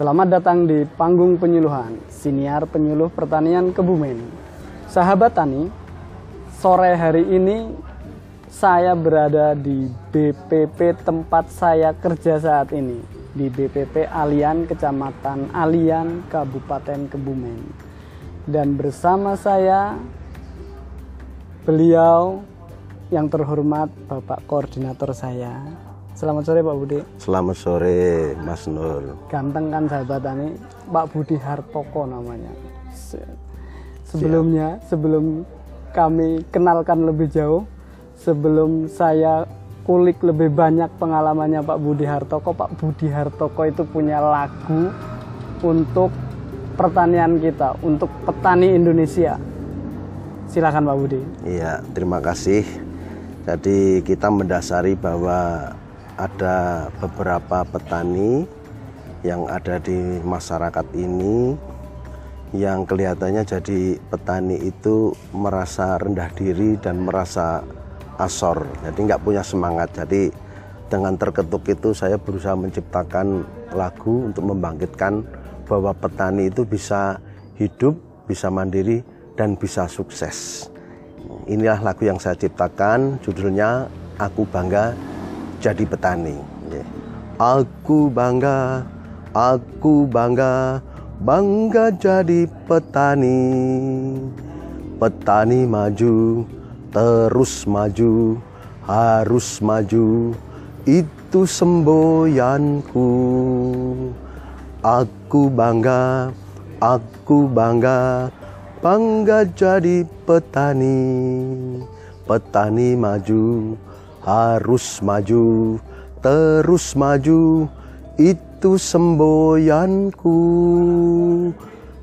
Selamat datang di panggung penyuluhan, siniar penyuluh pertanian Kebumen. Sahabat tani, sore hari ini saya berada di BPP tempat saya kerja saat ini, di BPP Alian, Kecamatan Alian, Kabupaten Kebumen. Dan bersama saya beliau yang terhormat Bapak Koordinator saya. Selamat sore Pak Budi. Selamat sore Mas Nur. Ganteng kan sahabat tani, Pak Budi Hartoko namanya. Se- Sebelumnya, sebelum kami kenalkan lebih jauh, sebelum saya kulik lebih banyak pengalamannya Pak Budi Hartoko, Pak Budi Hartoko itu punya lagu untuk pertanian kita, untuk petani Indonesia. Silakan Pak Budi. Iya, terima kasih. Jadi kita mendasari bahwa ada beberapa petani yang ada di masyarakat ini yang kelihatannya jadi petani itu merasa rendah diri dan merasa asor, jadi nggak punya semangat. Jadi dengan terketuk itu saya berusaha menciptakan lagu untuk membangkitkan bahwa petani itu bisa hidup, bisa mandiri, dan bisa sukses. Inilah lagu yang saya ciptakan, judulnya Aku Bangga Jadi Petani. Aku bangga, aku bangga, bangga jadi petani. Petani maju, terus maju, harus maju, itu semboyanku. Aku bangga, aku bangga, bangga jadi petani. Petani maju, harus maju, terus maju, itu semboyanku.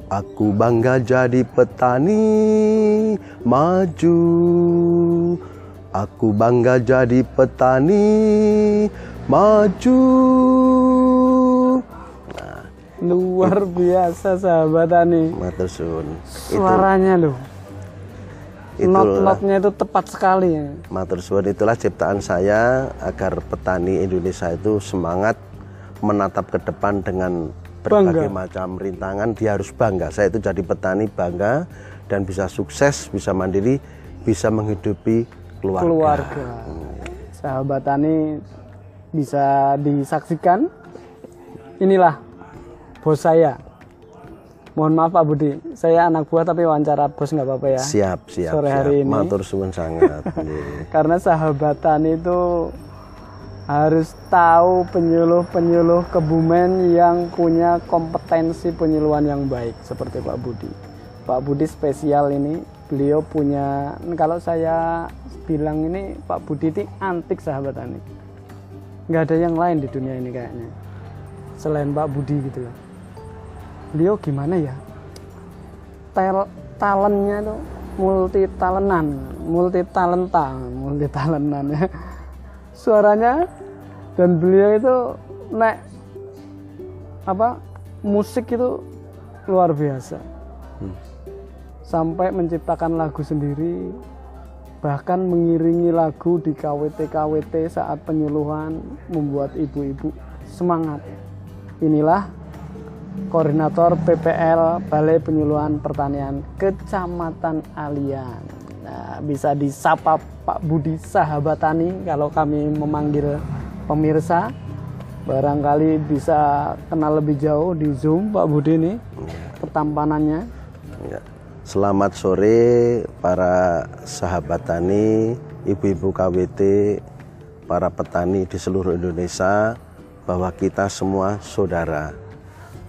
Aku bangga jadi petani maju. Aku bangga jadi petani maju. Luar biasa sahabat suwun. Itu Suaranya loh. Itulah. Not-notnya itu tepat sekali ya. matur suwun itulah ciptaan saya agar petani Indonesia itu semangat menatap ke depan dengan berbagai macam rintangan dia harus bangga. Saya itu jadi petani bangga dan bisa sukses, bisa mandiri, bisa menghidupi keluarga. keluarga. Sahabat tani bisa disaksikan. Inilah bos saya. Mohon maaf Pak Budi, saya anak buah tapi wawancara bos nggak apa-apa ya. Siap, siap, Sore siap. hari ini. Matur suwun sangat. Karena sahabat tani itu harus tahu penyuluh-penyuluh kebumen yang punya kompetensi penyuluhan yang baik seperti Pak Budi. Pak Budi spesial ini, beliau punya kalau saya bilang ini Pak Budi ini antik sahabat tani. Nggak ada yang lain di dunia ini kayaknya. Selain Pak Budi gitu loh. Beliau gimana ya? Tel talentnya tuh multi talentan, multi talenta, multi talentan ya. Suaranya dan beliau itu nek apa musik itu luar biasa. Sampai menciptakan lagu sendiri, bahkan mengiringi lagu di KWT-KWT saat penyuluhan membuat ibu-ibu semangat. Inilah koordinator PPL Balai Penyuluhan Pertanian Kecamatan Alian. Nah, bisa disapa Pak Budi sahabat tani kalau kami memanggil pemirsa. Barangkali bisa kenal lebih jauh di Zoom Pak Budi ini ketampanannya. Ya. Selamat sore para sahabat tani, ibu-ibu KWT, para petani di seluruh Indonesia, bahwa kita semua saudara.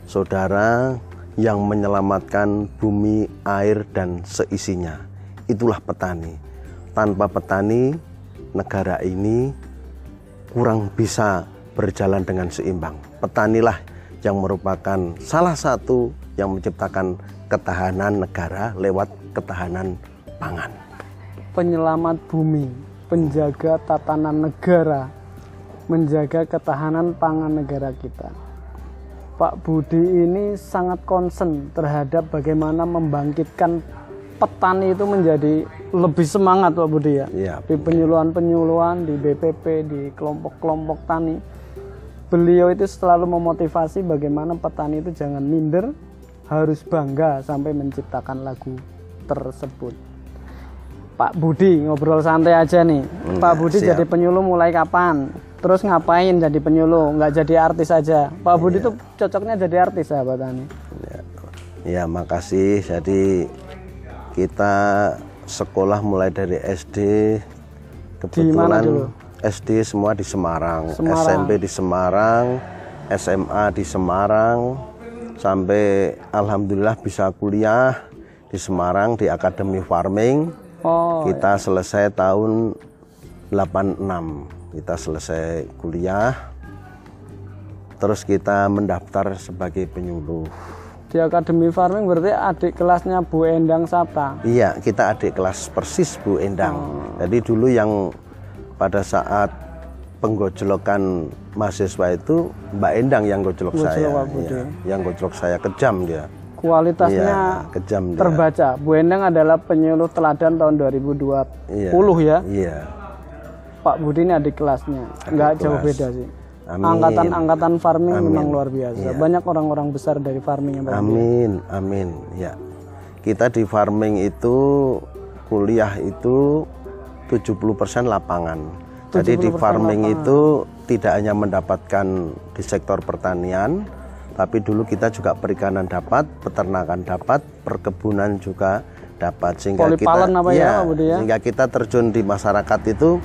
Saudara yang menyelamatkan bumi, air, dan seisinya. Itulah petani. Tanpa petani, negara ini kurang bisa berjalan dengan seimbang. Petanilah yang merupakan salah satu yang menciptakan ketahanan negara lewat ketahanan pangan. Penyelamat bumi, penjaga tatanan negara, menjaga ketahanan pangan negara kita. Pak Budi ini sangat concern terhadap bagaimana membangkitkan petani itu menjadi lebih semangat Pak Budi ya. Iya. Di penyuluhan-penyuluhan, di BPP, di kelompok-kelompok tani. beliau itu selalu memotivasi bagaimana petani itu jangan minder, harus bangga sampai menciptakan lagu tersebut. Pak Budi ngobrol santai aja nih. Hmm, Pak Budi siap. jadi penyuluh mulai kapan? Terus ngapain jadi penyuluh? Nggak jadi artis aja. Pak Iya. Budi tuh cocoknya jadi artis sahabat Tani. Ya, ya makasih. Jadi kita sekolah mulai dari SD. Kebetulan? SD semua di Semarang, Semarang. SMP di Semarang, SMA di Semarang, sampai alhamdulillah bisa kuliah di Semarang di Akademi Farming. Oh, Kita selesai tahun 86. Kita selesai kuliah. Terus kita mendaftar sebagai penyuluh. di Akademi Farming berarti adik kelasnya Bu Endang Sapta. Iya, kita adik kelas persis Bu Endang. Jadi dulu yang pada saat penggojlokan mahasiswa itu Mbak Endang yang gojlok Gojlok saya. Iya, yang gojlok saya kejam dia. Kualitasnya Iya, kejam dia. terbaca. Bu Endang adalah penyuluh teladan tahun 2020 Iya. ya. Iya. Pak Budi ini adik kelasnya. Nggak jauh kelas. beda sih. Amin. Angkatan-angkatan farming Amin. memang luar biasa. Iya. Banyak orang-orang besar dari farming yang Pak Budi. Amin, amin. Ya. Kita di farming itu kuliah itu 70% lapangan. Jadi di 70% farming lapangan. itu tidak hanya mendapatkan di sektor pertanian, tapi dulu kita juga perikanan dapat, peternakan dapat, perkebunan juga dapat sehingga Polivalent kita apa ya, Pak Budi ya? sehingga kita terjun di masyarakat itu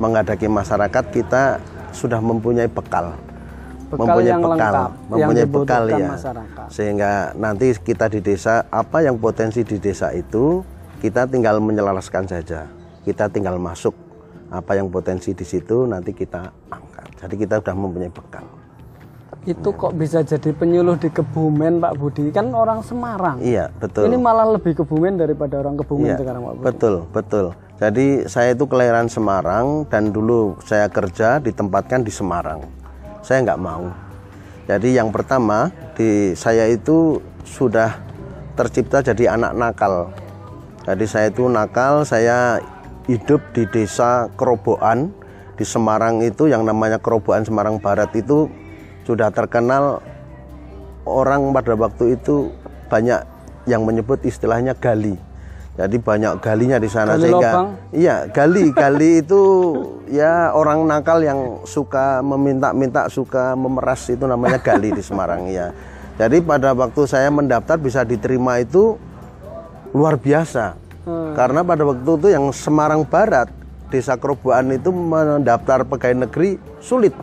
menghadapi masyarakat kita sudah mempunyai bekal Bekal mempunyai yang bekal, lengkap, yang mempunyai bekal dibutuhkan ya. masyarakat. Sehingga nanti kita di desa apa yang potensi di desa itu kita tinggal menyelaraskan saja. Kita tinggal masuk apa yang potensi di situ nanti kita angkat. Jadi kita sudah mempunyai bekal. Itu kok bisa jadi penyuluh di Kebumen Pak Budi? Kan orang Semarang. Iya, betul. Ini malah lebih Kebumen daripada orang Kebumen Iya, sekarang Pak Budi. Betul, betul. Jadi saya itu kelahiran Semarang dan dulu saya kerja ditempatkan di Semarang. Saya nggak mau. Jadi yang pertama di saya itu sudah tercipta jadi anak nakal. Jadi saya itu nakal, saya hidup di desa Kerobokan di Semarang itu yang namanya Kerobokan Semarang Barat itu sudah terkenal orang pada waktu itu banyak yang menyebut istilahnya gali. Jadi banyak galinya di sana Gali sehingga lubang? iya gali gali itu ya orang nakal yang suka meminta-minta suka memeras itu namanya gali di Semarang ya. Jadi pada waktu saya mendaftar bisa diterima itu luar biasa. Hmm. Karena pada waktu itu yang Semarang Barat, Desa Kerobokan itu mendaftar pegawai negeri sulit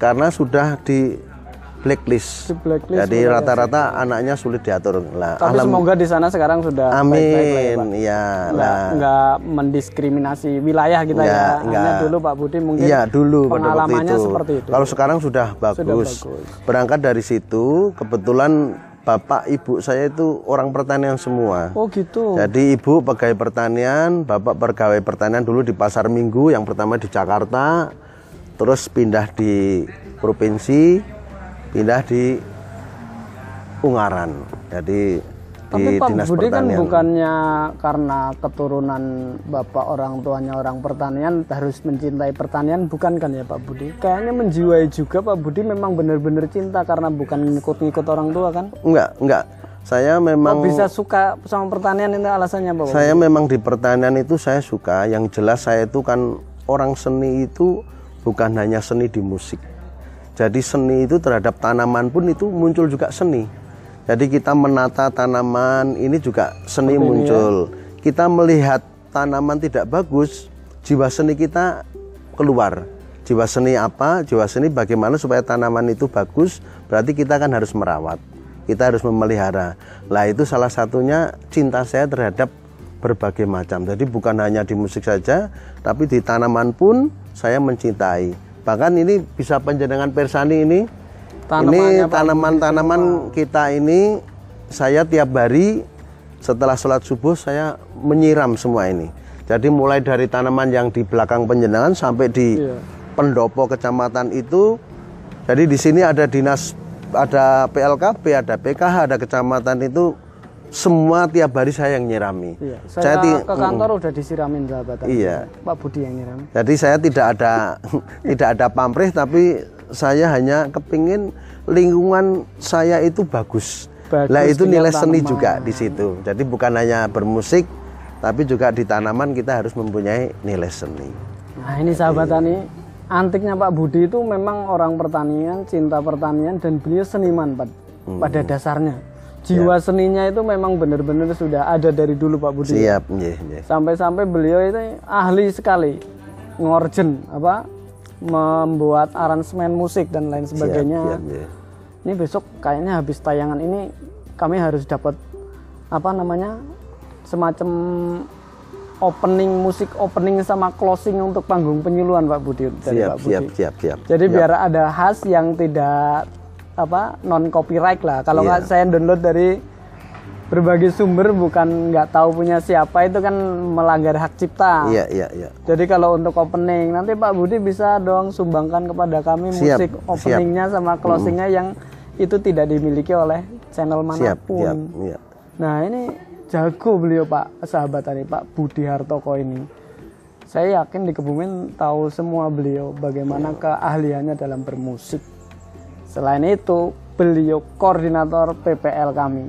karena sudah di blacklist. Di blacklist Jadi rata-rata anaknya sulit diatur. Lah, Tapi alham- semoga di sana sekarang sudah ya. Amin. Ya, Nggak, lah. nggak mendiskriminasi wilayah kita Nggak, ya. Hanya dulu Pak Budi mungkin Iya dulu pengalamannya itu. seperti itu. Kalau sekarang sudah bagus. bagus. Berangkat dari situ, kebetulan bapak ibu saya itu orang pertanian semua. Oh gitu. Jadi ibu pegawai pertanian, bapak pegawai pertanian dulu di pasar Minggu, yang pertama di Jakarta, terus pindah di provinsi, pindah di Ungaran. Jadi Tapi di Pak dinas Budi kan pertanian. bukannya karena keturunan bapak orang tuanya orang pertanian harus mencintai pertanian bukan kan ya Pak Budi? Kayaknya menjiwai juga Pak Budi memang benar-benar cinta karena bukan ngikut-ngikut orang tua kan? Enggak, enggak. Saya Kok memang bisa suka sama pertanian itu alasannya Pak? Budi? Saya memang di pertanian itu saya suka. Yang jelas saya itu kan orang seni itu bukan hanya seni di musik. Jadi seni itu terhadap tanaman pun itu muncul juga seni. Jadi kita menata tanaman ini juga seni muncul. Kita melihat tanaman tidak bagus, jiwa seni kita keluar. Jiwa seni apa? Jiwa seni bagaimana supaya tanaman itu bagus? Berarti kita kan harus merawat. Kita harus memelihara. Lah itu salah satunya cinta saya terhadap berbagai macam. Jadi bukan hanya di musik saja, tapi di tanaman pun saya mencintai. Bahkan ini bisa penjenengan persani ini. Tanamannya, ini tanaman-tanaman kita ini saya tiap hari setelah sholat subuh saya menyiram semua ini. Jadi mulai dari tanaman yang di belakang penjenengan sampai di Iya. pendopo kecamatan itu. Jadi di sini ada dinas, ada PLKB, ada PKH, ada kecamatan itu semua tiap hari saya yang nyirami. Iya. Saya, ti- ke kantor udah disiramin sahabat. Iya. Pak Budi yang nyiram. Jadi saya tidak ada tidak ada pamrih tapi saya hanya kepingin lingkungan saya itu bagus. Bagus Lah itu nilai seni tanaman. juga di situ. Jadi bukan hanya bermusik, tapi juga di tanaman kita harus mempunyai nilai seni. Nah ini sahabat tani, antiknya Pak Budi itu memang orang pertanian, cinta pertanian dan beliau seniman Pak, Hmm. pada dasarnya. Jiwa seninya itu memang benar-benar sudah ada dari dulu Pak Budi. Siap, nggih, nggih. Sampai-sampai beliau itu ahli sekali ngorjen apa membuat aransemen musik dan lain sebagainya. Siap, nggih. Ini besok kayaknya habis tayangan ini kami harus dapat apa namanya semacam opening musik opening sama closing untuk panggung penyuluhan Pak Budi dari Siap, Pak Budi. siap, siap, siap. Jadi biar ada khas yang tidak apa non copyright lah. Kalau Iya. nggak saya download dari berbagai sumber bukan nggak tahu punya siapa itu kan melanggar hak cipta. Iya, iya, iya. Jadi kalau untuk opening nanti Pak Budi bisa dong sumbangkan kepada kami Siap, musik siap. openingnya sama closingnya yang itu tidak dimiliki oleh channel Siap, mana pun. siap, iya. Nah ini jago beliau Pak sahabat tadi Pak Budi Hartoko ini. Saya yakin di Kebumen tahu semua beliau bagaimana keahliannya dalam bermusik. Selain itu beliau koordinator PPL kami.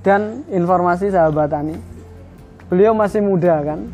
Dan informasi sahabat tani, beliau masih muda kan,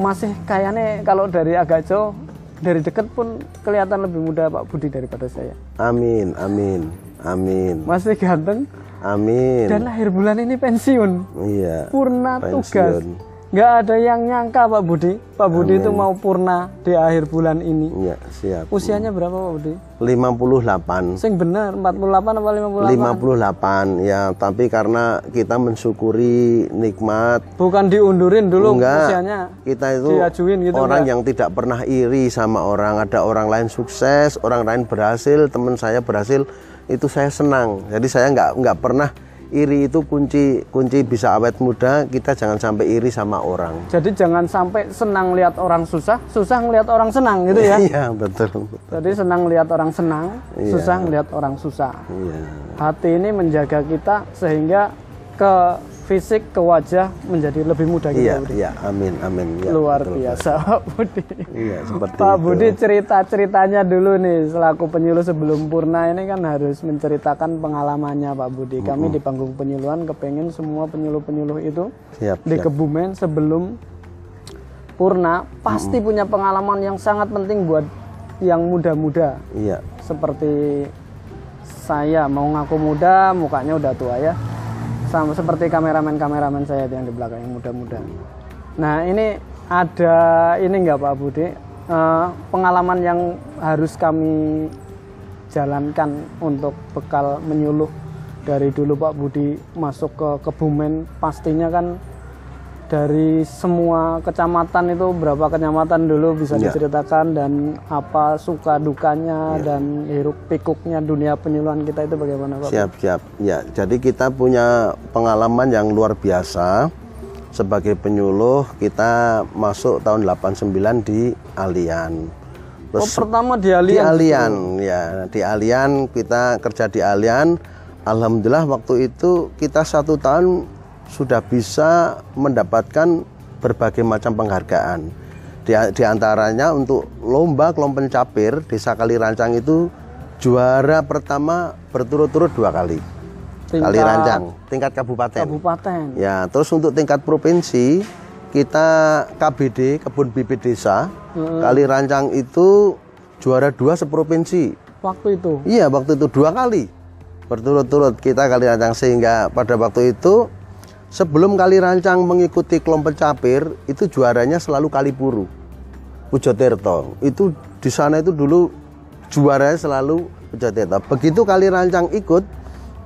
masih kayaknya kalau dari agak jauh dari dekat pun kelihatan lebih muda Pak Budi daripada saya. Amin, amin, amin, Masih ganteng amin. dan akhir bulan ini pensiun. Iya. Purna Pensiun. tugas. Nggak ada yang nyangka Pak Budi. Pak Budi itu mau purna di akhir bulan ini. Iya, siap. Usianya berapa Pak Budi? 58. Sing bener 48 apa 58? 58 ya, tapi karena kita mensyukuri nikmat Bukan diundurin dulu enggak usianya. kita itu Diajuin gitu orang yang tidak pernah iri sama orang ada orang lain sukses orang lain berhasil teman saya berhasil itu saya senang jadi saya nggak nggak pernah iri itu kunci kunci bisa awet muda kita jangan sampai iri sama orang Jadi jangan sampai senang lihat orang susah, susah ngelihat orang senang gitu ya. iya betul Jadi senang lihat orang senang, susah ngelihat orang susah. iya Hati ini menjaga kita sehingga ke fisik, ke wajah menjadi lebih mudah gitu iya Pak Budi. iya amin amin ya, Luar betul. biasa Pak Budi. iya seperti Pak itu Budi cerita-ceritanya dulu nih selaku penyuluh sebelum purna ini kan harus menceritakan pengalamannya Pak Budi. Kami di panggung penyuluhan kepengen semua penyuluh-penyuluh itu siap di siap Kebumen sebelum purna pasti punya pengalaman yang sangat penting buat yang muda-muda iya seperti saya mau ngaku muda mukanya udah tua ya sama seperti kameramen-kameramen saya yang di belakang yang muda-muda. Nah ini ada ini enggak Pak Budi? Eh, pengalaman yang harus kami jalankan untuk bekal menyuluh dari dulu Pak Budi masuk ke Kebumen. Pastinya kan dari semua kecamatan itu berapa kecamatan dulu bisa Ya. diceritakan dan apa suka dukanya dan hiruk pikuknya dunia penyuluhan kita itu bagaimana Pak? Siap, siap. Ya, jadi kita punya pengalaman yang luar biasa. Sebagai penyuluh, kita masuk tahun 89 di Alian. Oh, Terus pertama di di Alian. Alian, ya, di Alian kita kerja di Alian. Alhamdulillah waktu itu kita satu tahun sudah bisa mendapatkan berbagai macam penghargaan. Di, di antaranya untuk lomba kelompok capir desa Kalirancang itu juara pertama berturut-turut dua kali. Tingkat Kalirancang, tingkat kabupaten. Kabupaten. Ya, terus untuk tingkat provinsi kita KBD Kebun Bibit Desa Kali Rancang itu juara dua seprovinsi. Waktu itu. Iya, waktu itu dua kali berturut-turut kita Kali Rancang sehingga pada waktu itu sebelum Kali Rancang mengikuti kelompok capir itu juaranya selalu Kalipuru, Pujo Tirto. Itu di sana itu dulu juaranya selalu Pujo Tirto. Begitu Kali Rancang ikut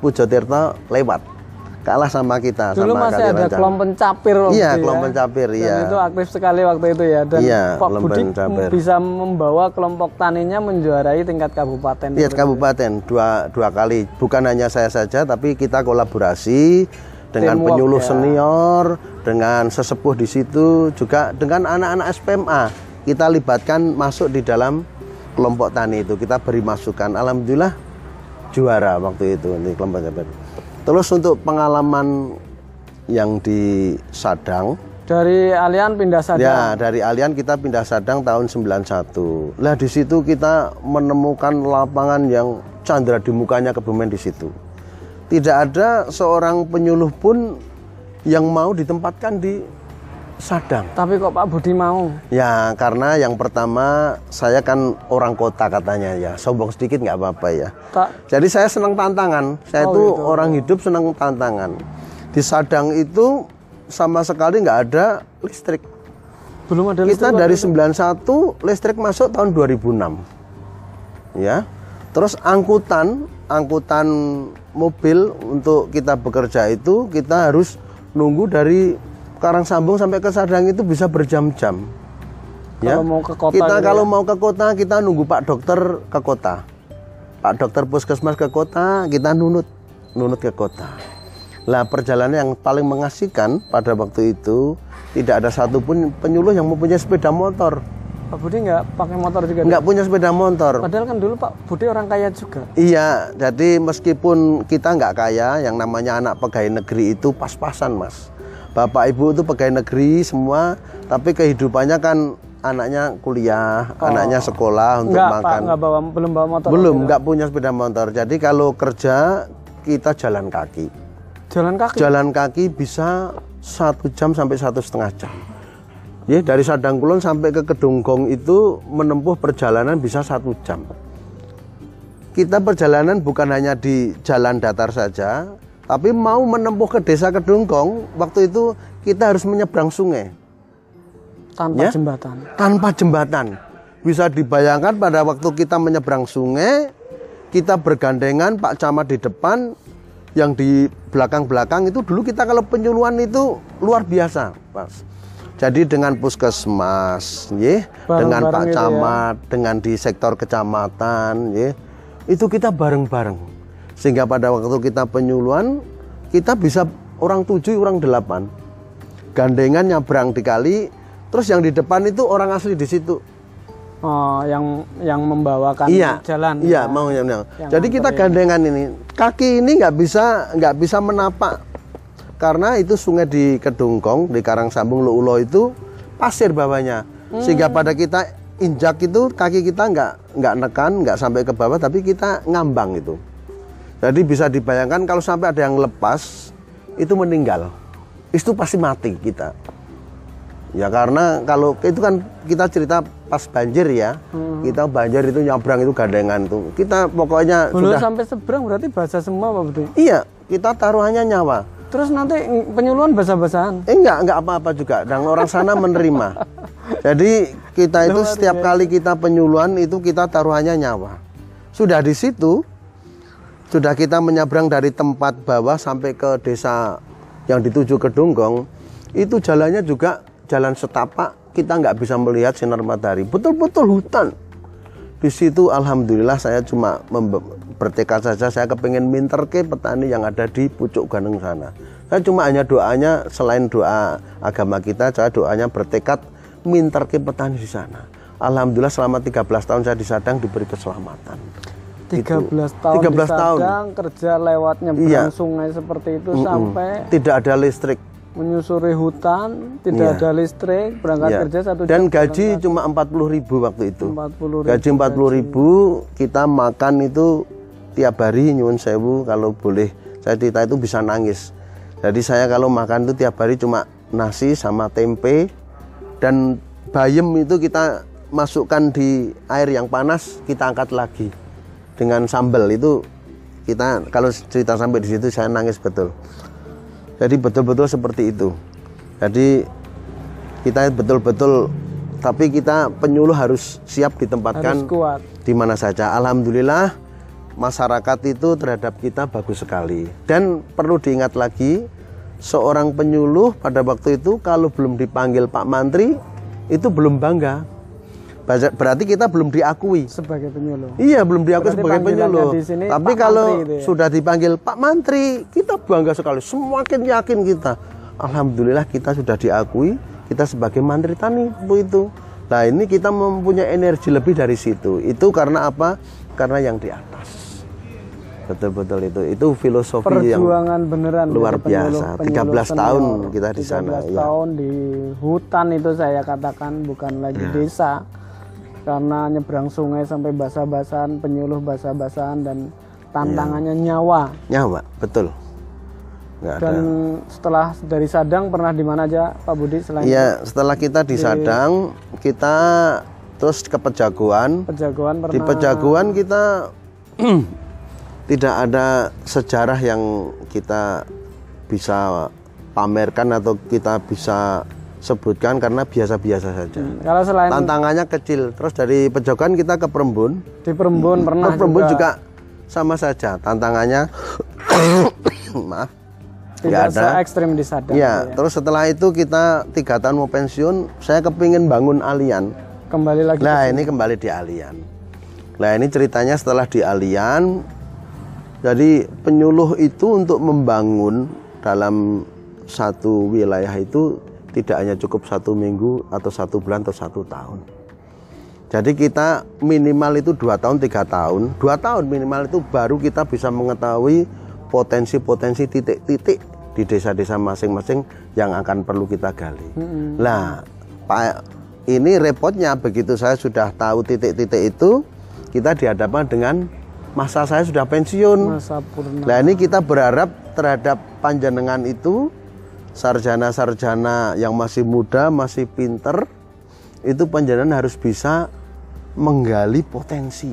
Pujo Tirto lewat kalah sama kita Dulu sama masih Kali ada kelompok capir waktu Iya, ya. kelompok capir, Dan iya. itu aktif sekali waktu itu ya. Dan Iya, Pak kelompok Budi capir. bisa membawa kelompok taninya menjuarai tingkat kabupaten. Iya kabupaten dua dua kali bukan hanya saya saja tapi kita kolaborasi dengan Teamwork, penyuluh ya. senior dengan sesepuh di situ juga dengan anak-anak SPMA kita libatkan masuk di dalam kelompok tani itu kita beri masukan alhamdulillah juara waktu itu di kelompok capir. Terus untuk pengalaman yang di Sadang Dari Alian pindah Sadang. Ya, dari Alian kita pindah Sadang tahun 91. Lah di situ kita menemukan lapangan yang chandra di mukanya Kebumen di situ. Tidak ada seorang penyuluh pun yang mau ditempatkan di Sadang. Tapi kok Pak Budi mau? Ya, karena yang pertama saya kan orang kota katanya ya. Sombong sedikit nggak apa-apa ya. Tak Jadi saya senang tantangan. Saya Oh, itu gitu. orang hidup senang tantangan. Di Sadang itu sama sekali nggak ada listrik. belum ada Kita listrik, dari Pak. 91 listrik masuk tahun 2006. Ya. Terus angkutan, angkutan mobil untuk kita bekerja itu kita harus nunggu dari Karangsambung sampai ke Sadang itu bisa berjam-jam. Ya. Kalau mau ke kota kita gitu kalau ya. mau ke kota kita nunggu Pak Dokter ke kota. Pak Dokter Puskesmas ke kota, kita nunut nunut ke kota. Lah perjalanan yang paling mengasihkan pada waktu itu tidak ada satupun penyuluh yang mempunyai sepeda motor. Pak Budi nggak pakai motor juga. Nggak punya sepeda motor. Padahal kan dulu Pak Budi orang kaya juga. Iya, jadi meskipun kita nggak kaya, yang namanya anak pegawai negeri itu pas-pasan, Mas. Bapak Ibu itu pegawai negeri semua, tapi kehidupannya kan anaknya kuliah, anaknya sekolah untuk Nggak Pak, makan. nggak bawa belum bawa motor. Belum, nggak punya sepeda motor. Jadi kalau kerja kita jalan kaki. Jalan kaki. Jalan kaki bisa satu jam sampai satu setengah jam. Ya, dari Sadang Kulon sampai ke Kedunggong itu menempuh perjalanan bisa satu jam. Kita perjalanan bukan hanya di jalan datar saja, tapi mau menempuh ke desa Kedunggong, waktu itu kita harus menyeberang sungai tanpa Ya. jembatan. tanpa jembatan. Bisa dibayangkan pada waktu kita menyeberang sungai, kita bergandengan Pak Camat di depan, yang di belakang-belakang itu dulu kita kalau penyuluhan itu luar biasa, Mas. Jadi dengan puskesmas, ya, dengan Pak Bareng-bareng itu ya. Camat, dengan di sektor kecamatan, ya, itu kita bareng-bareng. Sehingga pada waktu kita penyuluhan, kita bisa orang tujuh, orang delapan. Gandengan nyabrang di kali, terus yang di depan itu orang asli di situ. Oh, yang yang membawakan iya, jalan. Iya, mau yang, yang. Yang Jadi kita gandengan ini, kaki ini nggak bisa nggak bisa menapak karena itu sungai di Kedungkong di Karangsambung Luulo itu pasir bawahnya, sehingga Hmm. pada kita injak itu kaki kita nggak nggak nekan nggak sampai ke bawah, tapi kita ngambang itu. Jadi bisa dibayangkan kalau sampai ada yang lepas itu meninggal, itu pasti mati kita. Ya karena kalau itu kan kita cerita pas banjir ya, Hmm. kita banjir itu nyabrang itu gandengan tuh. Kita pokoknya Belum sudah sampai seberang berarti bahasa semua Pak Budi. iya kita taruhannya nyawa. Terus nanti penyuluhan bahasa-basahan. Eh enggak enggak apa-apa juga dan orang sana menerima. Jadi kita itu setiap kali kita penyuluhan itu kita taruhannya nyawa. Sudah di situ sudah kita menyabrang dari tempat bawah sampai ke desa yang dituju ke Dunggong itu jalannya juga jalan setapak kita nggak bisa melihat sinar matahari betul-betul hutan di situ alhamdulillah saya cuma bertekad saja saya kepengen minter ke petani yang ada di pucuk ganeng sana. Saya cuma hanya doanya selain doa agama kita saya doanya bertekad minter ke petani di sana. Alhamdulillah selama 13 tahun saya di Sadang diberi keselamatan. 13 tahun 13 di tahun. Sadang, kerja lewat nyebrang Iya. sungai seperti itu sampai tidak ada listrik. menyusuri hutan, tidak Iya. ada listrik, berangkat Ya. kerja satu dan jam gaji cuma 40 ribu waktu itu. 40 gaji 40 ribu kita makan itu tiap hari nyuwun sewu kalau boleh saya cerita itu bisa nangis jadi saya kalau makan itu tiap hari cuma nasi sama tempe dan bayam itu kita masukkan di air yang panas kita angkat lagi dengan sambal itu kita kalau cerita sampai di situ saya nangis betul jadi betul-betul seperti itu jadi kita betul-betul tapi kita penyuluh harus siap harus ditempatkan kuat. di mana saja. Alhamdulillah masyarakat itu terhadap kita bagus sekali. Dan perlu diingat lagi, seorang penyuluh pada waktu itu kalau belum dipanggil Pak Mantri itu belum bangga. Berarti kita belum diakui. sebagai penyuluh. Iya, belum diakui Berarti sebagai penyuluh. di sini Tapi Pak kalau Mantri itu ya? sudah dipanggil Pak Mantri, kita bangga sekali. Semakin yakin kita. Alhamdulillah kita sudah diakui kita sebagai Mantri Tani Bu itu. Nah, ini kita mempunyai energi lebih dari situ. Itu karena apa? Karena yang di atas. Betul-betul itu itu filosofi yang perjuangan beneran luar biasa. penyuluh 13 tahun senior. kita di sana, 13 ya. tahun di hutan itu saya katakan bukan lagi Ya. desa karena nyebrang sungai sampai basah-basahan penyuluh basah-basahan dan tantangannya nyawa nyawa betul nggak ada dan setelah dari Sadang pernah di mana aja Pak Budi selain Iya, setelah kita di Sadang, kita terus ke Pejagoan. Pejagoan pernah Di Pejagoan kita tidak ada sejarah yang kita bisa pamerkan atau kita bisa sebutkan karena biasa-biasa saja. kalau selain Tantangannya kecil. Terus dari Pejagoan kita ke Perembun. di Perembun pernah Ke Perembun juga, juga sama saja. Tantangannya maaf tidak ada. ekstrim di Sadang Ya, terus setelah itu kita tiga tahun mau pensiun, saya kepingin bangun alian. kembali lagi Nah ini kembali di alian. Nah ini ceritanya setelah di alian, jadi penyuluh itu untuk membangun dalam satu wilayah itu tidak hanya cukup satu minggu atau satu bulan atau satu tahun. Jadi kita minimal itu dua tahun tiga tahun, dua tahun minimal itu baru kita bisa mengetahui potensi-potensi titik-titik di desa-desa masing-masing yang akan perlu kita gali. Nah, Pak, ini repotnya begitu saya sudah tahu titik-titik itu, kita dihadapkan dengan masa saya sudah pensiun. masa purna Nah ini kita berharap terhadap panjenengan itu sarjana-sarjana yang masih muda, masih pinter, itu panjenengan harus bisa menggali potensi.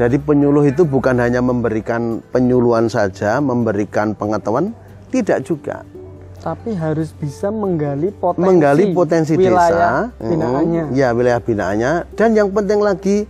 Jadi penyuluh itu bukan hanya memberikan penyuluhan saja, memberikan pengetahuan, tidak juga. tapi harus bisa menggali potensi Menggali potensi wilayah desa, binaannya ya wilayah binaannya, dan yang penting lagi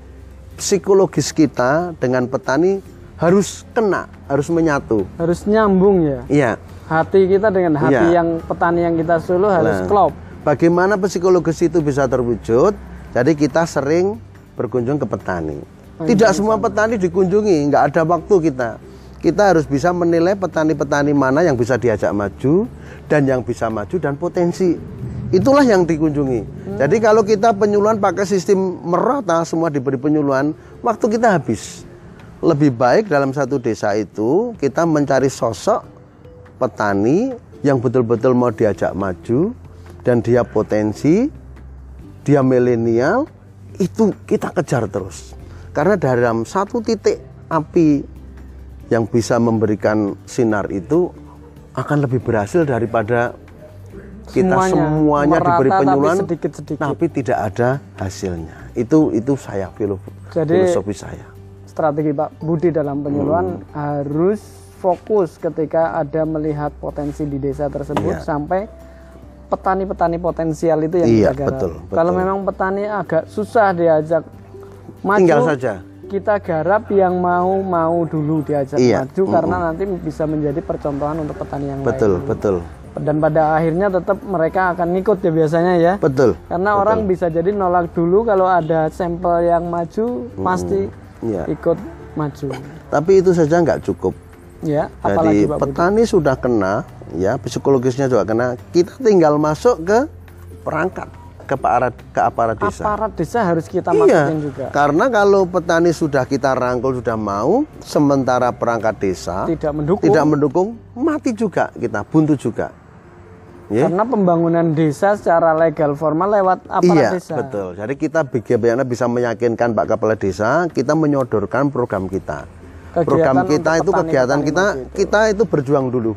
psikologis kita dengan petani harus kena, harus menyatu. harus nyambung ya Iya. hati kita dengan hati Iya. yang petani yang kita suluh harus Nah, klop Bagaimana psikologis itu bisa terwujud? Jadi kita sering berkunjung ke petani. Tidak semua petani dikunjungi, nggak ada waktu kita. Kita harus bisa menilai petani-petani mana yang bisa diajak maju dan yang bisa maju dan potensi. Itulah yang dikunjungi. Jadi kalau kita penyuluhan pakai sistem merata, semua diberi penyuluhan, waktu kita habis. Lebih baik dalam satu desa itu kita mencari sosok petani yang betul-betul mau diajak maju dan dia potensi, dia milenial, itu kita kejar terus. Karena dalam satu titik api yang bisa memberikan sinar itu akan lebih berhasil daripada kita Semuanya, semuanya, diberi merata tapi penyuluhan sedikit-sedikit. tapi tidak ada hasilnya. Itu itu saya filosofi, Jadi- filosofi saya. strategi Pak Budi dalam penyuluhan Hmm. harus fokus ketika ada melihat potensi di desa tersebut Iya. sampai petani-petani potensial itu yang Iya, kita garap. betul, betul. Kalau memang petani agak susah diajak maju, Tinggal saja. kita garap yang mau mau dulu diajak Iya, maju karena nanti bisa menjadi percontohan untuk petani yang Betul, lain. betul. Dan pada akhirnya tetap mereka akan ikut ya biasanya ya. Betul. Karena orang bisa jadi nolak dulu kalau ada sampel yang maju pasti Iya. ikut maju. Tapi itu saja nggak cukup. Ya, Jadi apalagi Pak Budi. petani sudah kena, ya psikologisnya juga kena. Kita tinggal masuk ke perangkat, ke aparat, ke aparat desa. Aparat desa harus kita Iya, masukin juga. karena kalau petani sudah kita rangkul sudah mau, sementara perangkat desa Tidak mendukung. tidak mendukung, mati juga kita, buntu juga. Ya. Karena pembangunan desa secara legal formal lewat aparat Iya, desa. betul. Jadi kita bagaimana bisa meyakinkan Pak Kepala Desa, kita menyodorkan program kita. Kegiatan program kita itu petani-petani kegiatan kita, maju itu. kita itu berjuang dulu.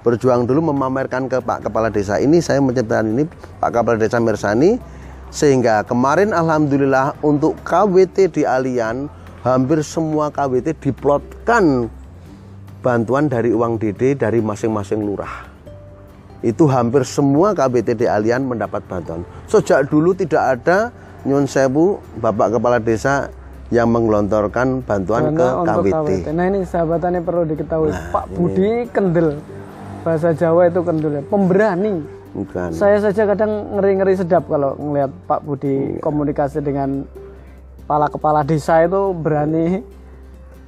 Berjuang dulu memamerkan ke Pak Kepala Desa ini, saya menciptakan ini Pak Kepala Desa Mersani, sehingga kemarin Alhamdulillah untuk KWT di Alian, hampir semua KWT diplotkan bantuan dari uang DD dari masing-masing lurah itu hampir semua KBT di Alian mendapat bantuan. Sejak dulu tidak ada Nyun Sewu, Bapak Kepala Desa yang menggelontorkan bantuan ke Dana untuk KWT. KWT. Nah ini sahabatannya perlu diketahui. Pak Budi kendel. Bahasa Jawa itu kendel ya. Pemberani. Bukan. Saya saja kadang ngeri-ngeri sedap kalau ngelihat Pak Iya. Budi komunikasi dengan kepala-kepala desa itu berani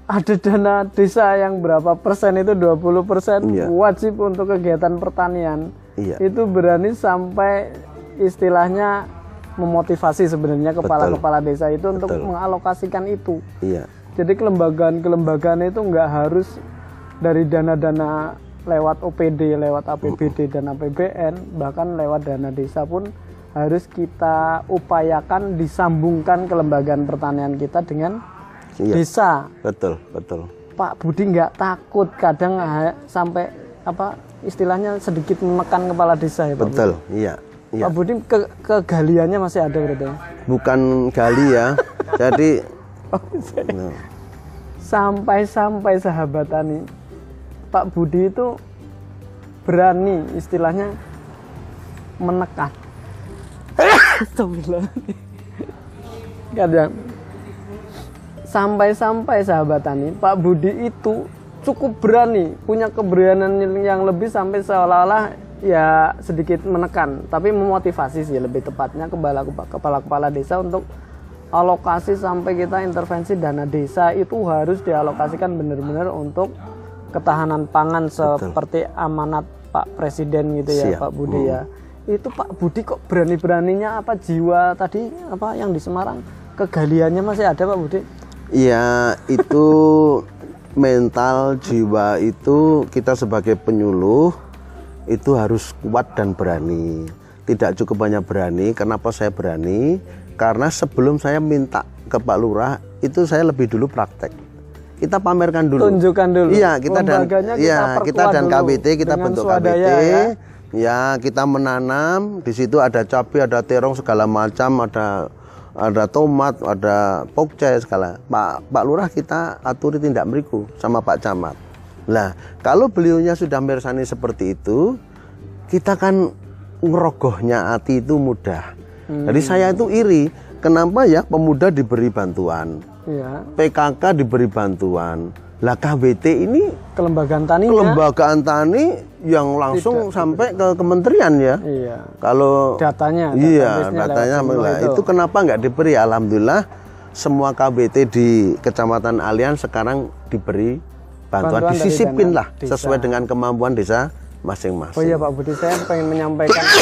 ada dana desa yang berapa persen itu 20 persen Iya. wajib untuk kegiatan pertanian Iya. itu berani sampai istilahnya memotivasi sebenarnya kepala-kepala desa itu untuk mengalokasikan itu Iya. Jadi kelembagaan-kelembagaan itu nggak harus dari dana-dana lewat OPD, lewat APBD dan APBN, bahkan lewat dana desa pun harus kita upayakan disambungkan kelembagaan pertanian kita dengan Iya. desa. Betul, betul. Pak Budi nggak takut kadang ha- sampai apa istilahnya sedikit menekan kepala desa ya Pak Budi? Betul, iya. Iya. Pak Budi ke kegaliannya masih ada berarti ya? Bukan gali ya. Jadi Nah, sampai-sampai sahabat tani Pak Budi itu berani istilahnya menekan Astagfirullah. kadang sampai-sampai sahabat tani Pak Budi itu cukup berani punya keberanian yang lebih sampai seolah-olah ya sedikit menekan tapi memotivasi sih lebih tepatnya kepala kepala kepala desa untuk alokasi sampai kita intervensi dana desa itu harus dialokasikan benar-benar untuk ketahanan pangan seperti amanat Pak Presiden gitu ya Siap. Hmm. Pak Budi ya itu Pak Budi kok berani-beraninya apa jiwa tadi apa yang di Semarang kegaliannya masih ada Pak Budi ya itu mental jiwa itu kita sebagai penyuluh itu harus kuat dan berani. Tidak cukup hanya berani. Kenapa saya berani? Karena sebelum saya minta ke Pak Lurah itu saya lebih dulu praktek. Kita pamerkan dulu. tunjukkan dulu Iya, kita dan iya, kita dan KBT kita bentuk swadaya KBT. ya. Ya. kita menanam, di situ ada cabai, ada terong segala macam, ada ada tomat, ada pokcai segala. Pak Pak Lurah kita aturi tindak meriku sama Pak Camat. Lah, kalau beliaunya sudah mersani seperti itu, kita kan ngerogohnya hati itu mudah. Jadi saya itu iri, kenapa ya pemuda diberi bantuan, Iya. PKK diberi bantuan. Lah KBT ini kelembagaan taninya kelembagaan tani yang langsung sampai ke kementerian ya. iya Kalau datanya iya datanya itu. itu kenapa nggak diberi? Alhamdulillah semua KBT di Kecamatan Alian sekarang diberi bantuan, Bantuan disisipin lah desa. sesuai dengan kemampuan desa masing-masing. Oh iya Pak Budi, saya pengen menyampaikan.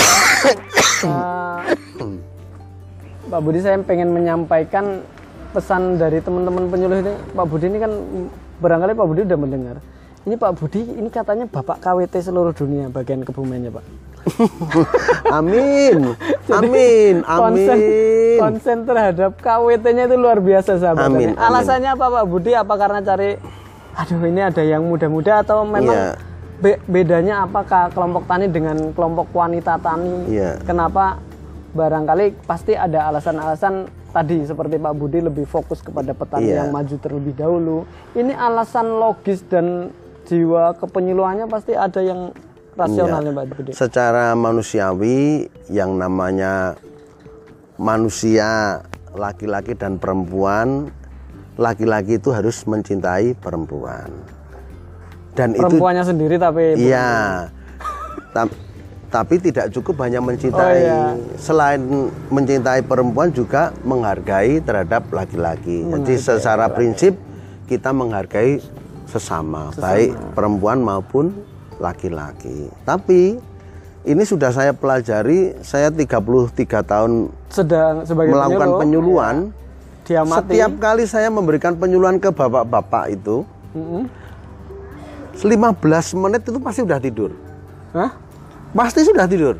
Eh, Pak Budi, saya pengen menyampaikan pesan dari teman-teman penyuluh ini. Pak Budi ini kan barangkali Pak Budi udah mendengar. Ini Pak Budi, ini katanya Bapak KWT seluruh dunia bagian kebumennya Pak. amin, amin, Konsen, amin. konsen terhadap KWT-nya itu luar biasa sahabat. Amin, Tani. Alasannya apa Pak Budi? Apa karena cari, aduh ini ada yang muda-muda atau memang Iya. be- bedanya apakah kelompok tani dengan kelompok wanita tani? Iya. Kenapa barangkali pasti ada alasan-alasan tadi seperti Pak Budi lebih fokus kepada petani Iya. yang maju terlebih dahulu. Ini alasan logis dan jiwa kepenyuluhannya pasti ada yang rasionalnya Pak Budi. Secara manusiawi yang namanya manusia laki-laki dan perempuan, laki-laki itu harus mencintai perempuan. Dan itu Perempuannya sendiri tapi Iya. Ta- tapi tidak cukup hanya mencintai. Oh, iya. Selain mencintai perempuan juga menghargai terhadap laki-laki. Jadi secara prinsip kita menghargai sesama, baik perempuan maupun laki-laki. Tapi ini sudah saya pelajari, saya 33 tahun sedang sebagai melakukan penyuluh, penyuluhan. diamati Setiap kali saya memberikan penyuluhan ke bapak-bapak itu, Mm-mm. 15 menit itu pasti sudah tidur. Hah? Pasti sudah tidur.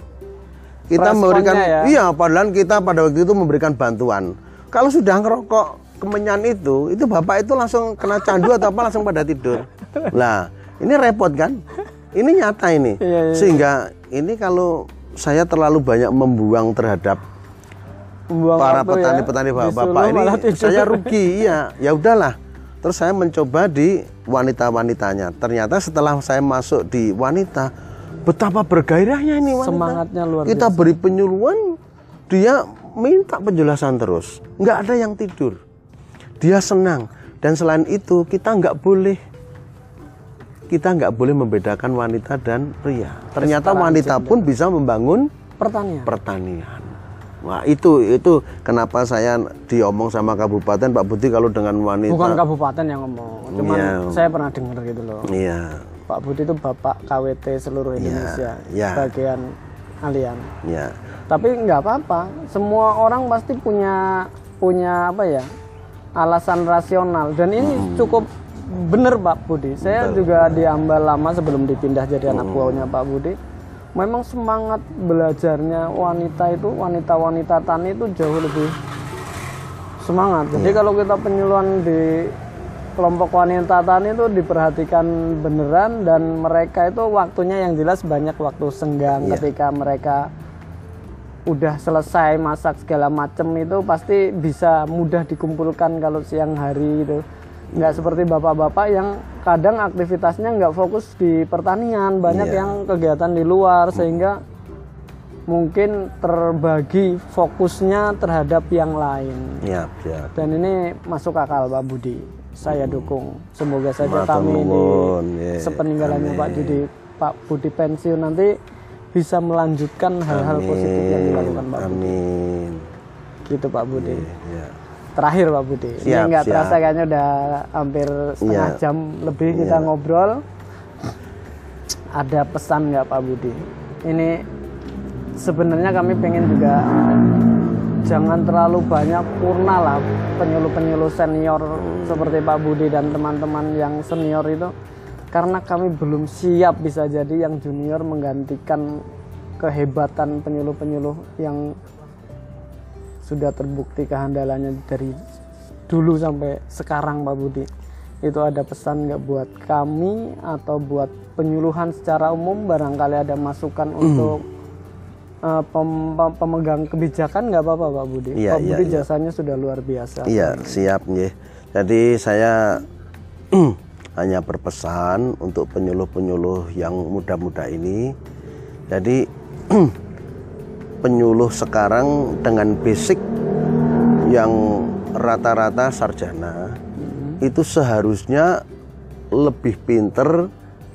Kita Responnya memberikan ya? iya padahal kita pada waktu itu memberikan bantuan. Kalau sudah ngerokok kemenyan itu, itu bapak itu langsung kena candu atau apa langsung pada tidur. Lah, ini repot kan? Ini nyata ini. Iya, iya. Sehingga ini kalau saya terlalu banyak membuang terhadap Membuang para ya. petani-petani bapak-bapak Disuruh ini saya rugi iya ya udahlah terus saya mencoba di wanita-wanitanya ternyata setelah saya masuk di wanita betapa bergairahnya ini wanita Semangatnya luar kita beri penyuluhan dia minta penjelasan terus nggak ada yang tidur dia senang dan selain itu kita nggak boleh kita nggak boleh membedakan wanita dan pria ternyata wanita pun bisa membangun pertanian. pertanian. Wah itu itu kenapa saya diomong sama kabupaten Pak Budi kalau dengan wanita. Bukan kabupaten yang ngomong, cuman Iya. saya pernah dengar gitu loh. Iya, Pak Budi itu bapak KWT seluruh Indonesia, iya. bagian Alian. ya, Tapi nggak apa-apa, semua orang pasti punya punya apa ya? alasan rasional dan ini cukup benar Pak Budi. Saya juga di Ambal lama sebelum dipindah jadi anak buahnya Pak Budi. Memang semangat belajarnya wanita itu wanita-wanita tani itu jauh lebih semangat. Jadi kalau kita penyuluhan di kelompok wanita tani itu diperhatikan beneran dan mereka itu waktunya yang jelas banyak waktu senggang ketika mereka udah selesai masak segala macem itu pasti bisa mudah dikumpulkan kalau siang hari itu. Nggak seperti bapak-bapak yang kadang aktivitasnya nggak fokus di pertanian banyak Iya. yang kegiatan di luar sehingga mungkin terbagi fokusnya terhadap yang lain. Siap, siap. dan ini masuk akal Pak Budi saya dukung semoga saja Matur kami di nuwun, ya. sepeninggalannya Pak Budi Pak Budi pensiun nanti bisa melanjutkan hal-hal positif yang dilakukan Pak Budi Amin. gitu Pak Budi Ya. terakhir Pak Budi ini Siap, nggak siap. terasa kayaknya udah hampir setengah Iya. jam lebih kita ngobrol ada pesan nggak Pak Budi ini sebenarnya kami pengen juga jangan terlalu banyak purna lah penyuluh-penyuluh senior seperti Pak Budi dan teman-teman yang senior itu. Karena kami belum siap bisa jadi yang junior menggantikan kehebatan penyuluh-penyuluh yang sudah terbukti kehandalannya dari dulu sampai sekarang Pak Budi. Itu ada pesan nggak buat kami atau buat penyuluhan secara umum? Barangkali ada masukan untuk uh, pem- pem- pemegang kebijakan nggak apa-apa Pak Budi Iya, Pak iya, Budi iya. jasanya sudah luar biasa Iya, siap nggih. Jadi saya hanya berpesan untuk penyuluh-penyuluh yang muda-muda ini. Jadi penyuluh sekarang dengan basic yang rata-rata sarjana itu seharusnya lebih pinter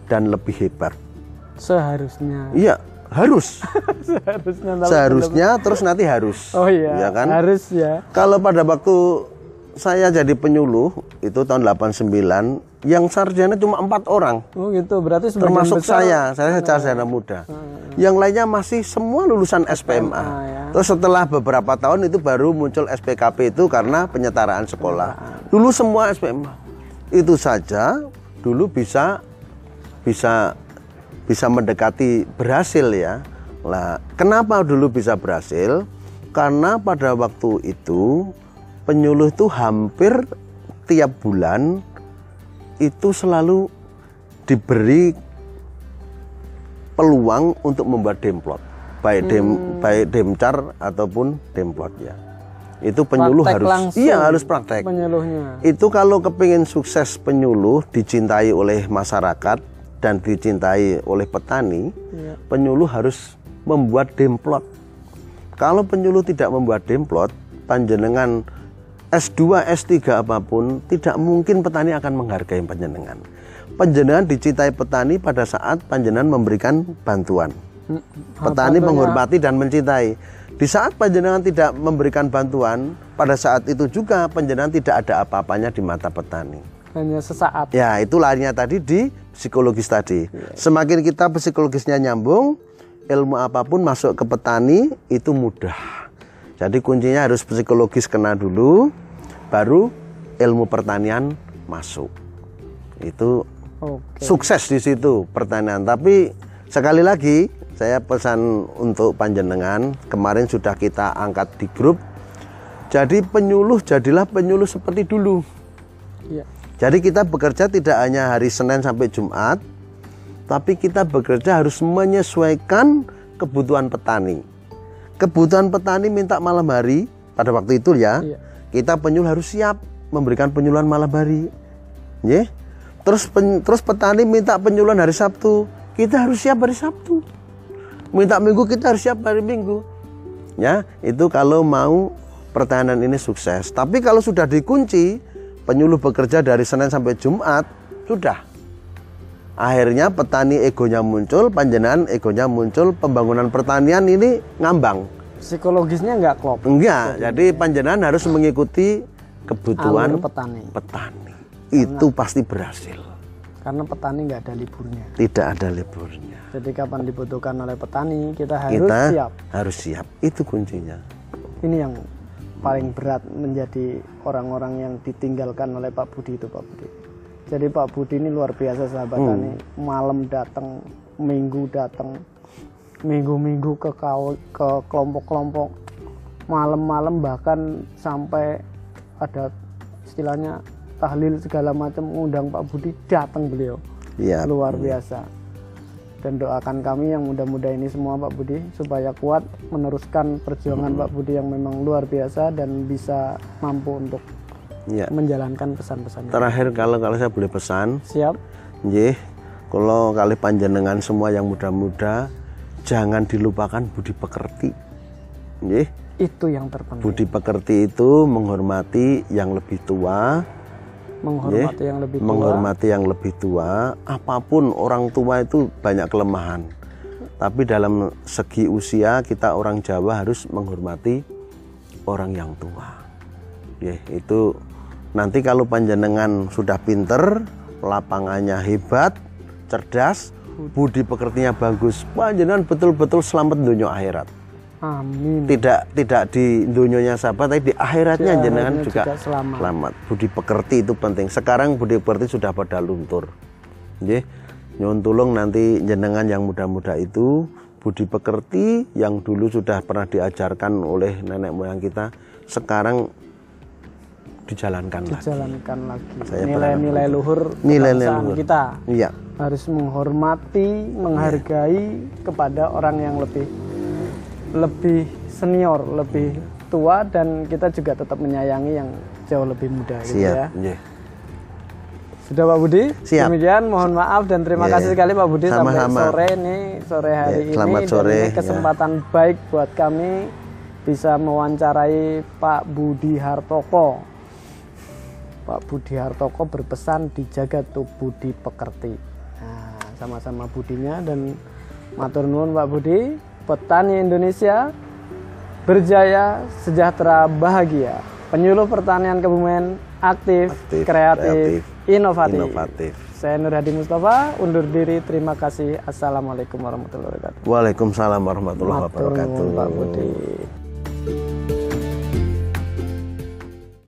dan lebih hebat. seharusnya Iya, harus. seharusnya Seharusnya terus nanti harus. oh iya Ya kan? harus ya. Kalau pada waktu saya jadi penyuluh itu tahun 89 yang sarjana cuma empat orang. Oh gitu berarti termasuk besar saya saya sarjana muda. Yang lainnya masih semua lulusan SPMA ya. terus setelah beberapa tahun itu baru muncul SPKP itu karena penyetaraan sekolah. Dulu semua SPMA itu saja dulu bisa bisa bisa mendekati berhasil ya. Lah kenapa dulu bisa berhasil? Karena pada waktu itu penyuluh itu hampir tiap bulan itu selalu diberi peluang untuk membuat demplot. Baik dem baik demcar ataupun demplot ya. Itu penyuluh Praktek harus langsung iya harus praktek. penyuluhnya. Itu kalau kepingin sukses penyuluh dicintai oleh masyarakat dan dicintai oleh petani Iya. penyuluh harus membuat demplot kalau penyuluh tidak membuat demplot panjenengan S2, S3 apa pun tidak mungkin petani akan menghargai panjenengan panjenengan dicintai petani pada saat panjenengan memberikan bantuan Hmm, petani menghormati dan mencintai. Di saat panjenengan tidak memberikan bantuan, pada saat itu juga panjenengan tidak ada apa-apanya di mata petani. Hanya sesaat Ya, itu larinya tadi di psikologis tadi. Semakin kita psikologisnya nyambung, ilmu apa pun masuk ke petani itu mudah. Jadi kuncinya harus psikologis kena dulu, baru ilmu pertanian masuk. Itu oke sukses di situ pertanian. Tapi sekali lagi saya pesan untuk panjenengan kemarin sudah kita angkat di grup. Jadi penyuluh jadilah penyuluh seperti dulu. Iya. Jadi kita bekerja tidak hanya hari Senin sampai Jumat, tapi kita bekerja harus menyesuaikan kebutuhan petani. Kebutuhan petani minta malam hari pada waktu itu ya. Iya. Kita penyuluh harus siap memberikan penyuluhan malam hari. Nggih. Terus pen- terus petani minta penyuluhan hari Sabtu, kita harus siap hari Sabtu. Minta Minggu kita harus siap hari Minggu. Ya, itu kalau mau pertahanan ini sukses. Tapi kalau sudah dikunci, penyuluh bekerja dari Senin sampai Jumat, sudah. Akhirnya petani egonya muncul, panjenengan egonya muncul, pembangunan pertanian ini ngambang. psikologisnya nggak klop Enggak, jadi panjenengan harus mengikuti kebutuhan Alur petani petani. Itu pasti berhasil. karena petani nggak ada liburnya Tidak ada liburnya. jadi kapan dibutuhkan oleh petani kita harus Kita siap harus siap. Itu kuncinya. ini yang paling berat menjadi orang-orang yang ditinggalkan oleh Pak Budi itu Pak Budi. Jadi Pak Budi ini luar biasa sahabat Hmm. tani. Malam datang, minggu datang, minggu-minggu ke kau ke kelompok-kelompok, malam-malam bahkan sampai ada istilahnya tahlil segala macam mengundang Pak Budi datang beliau Iya. luar biasa dan doakan kami yang muda-muda ini semua Pak Budi supaya kuat meneruskan perjuangan Pak Budi yang memang luar biasa dan bisa mampu untuk Iya. menjalankan pesan-pesannya. Terakhir kalau kalau saya boleh pesan, Siap? nggih, kalau kali panjenengan semua yang muda-muda jangan dilupakan budi pekerti. Nggih. Itu yang terpenting. Budi pekerti itu menghormati yang lebih tua, Menghormati yang lebih tua. menghormati yang lebih tua. Apa pun orang tua itu banyak kelemahan. Tapi dalam segi usia kita orang Jawa harus menghormati orang yang tua. Ya, itu nanti kalau panjenengan sudah pinter, lapangannya hebat, cerdas, budi pekertinya bagus, panjenengan betul-betul selamat dunia akhirat. Amin. Tidak tidak di dunianya sahabat, tapi di akhiratnya Di jenengan juga, juga selamat. selamat. Budi pekerti itu penting. Sekarang budi pekerti sudah pada luntur. Nggih. Nyuwun tulung nanti jenengan yang muda-muda itu budi pekerti yang dulu sudah pernah diajarkan oleh nenek moyang kita, sekarang dijalankan lagi. Dijalankan lagi. Nilai-nilai luhur Nilai-nilai luhur. kita Iya. harus menghormati, menghargai kepada orang yang lebih lebih senior, lebih tua dan kita juga tetap menyayangi yang jauh lebih muda gitu ya. Siap. Nggih. Sudah Pak Budi? Siap. Demikian mohon maaf dan terima Ya, kasih sekali Pak Budi sampai sama-sama. sore ini sore hari Ya, ini selamat dan sore, ini ya. kesempatan baik buat kami bisa mewawancarai Pak Budi Hartoko. Pak Budi Hartoko berpesan dijaga tuh Budi pekerti. Nah, sama-sama budinya dan matur nuwun Pak Budi, petani Indonesia berjaya, sejahtera, bahagia. Penyuluh pertanian Kebumen aktif, Aktif, kreatif, kreatif, inovatif. Inovatif. Saya Nur Hadi Mustafa, undur diri. Terima kasih. Assalamualaikum warahmatullahi wabarakatuh. Waalaikumsalam warahmatullahi wabarakatuh. Pak Budi.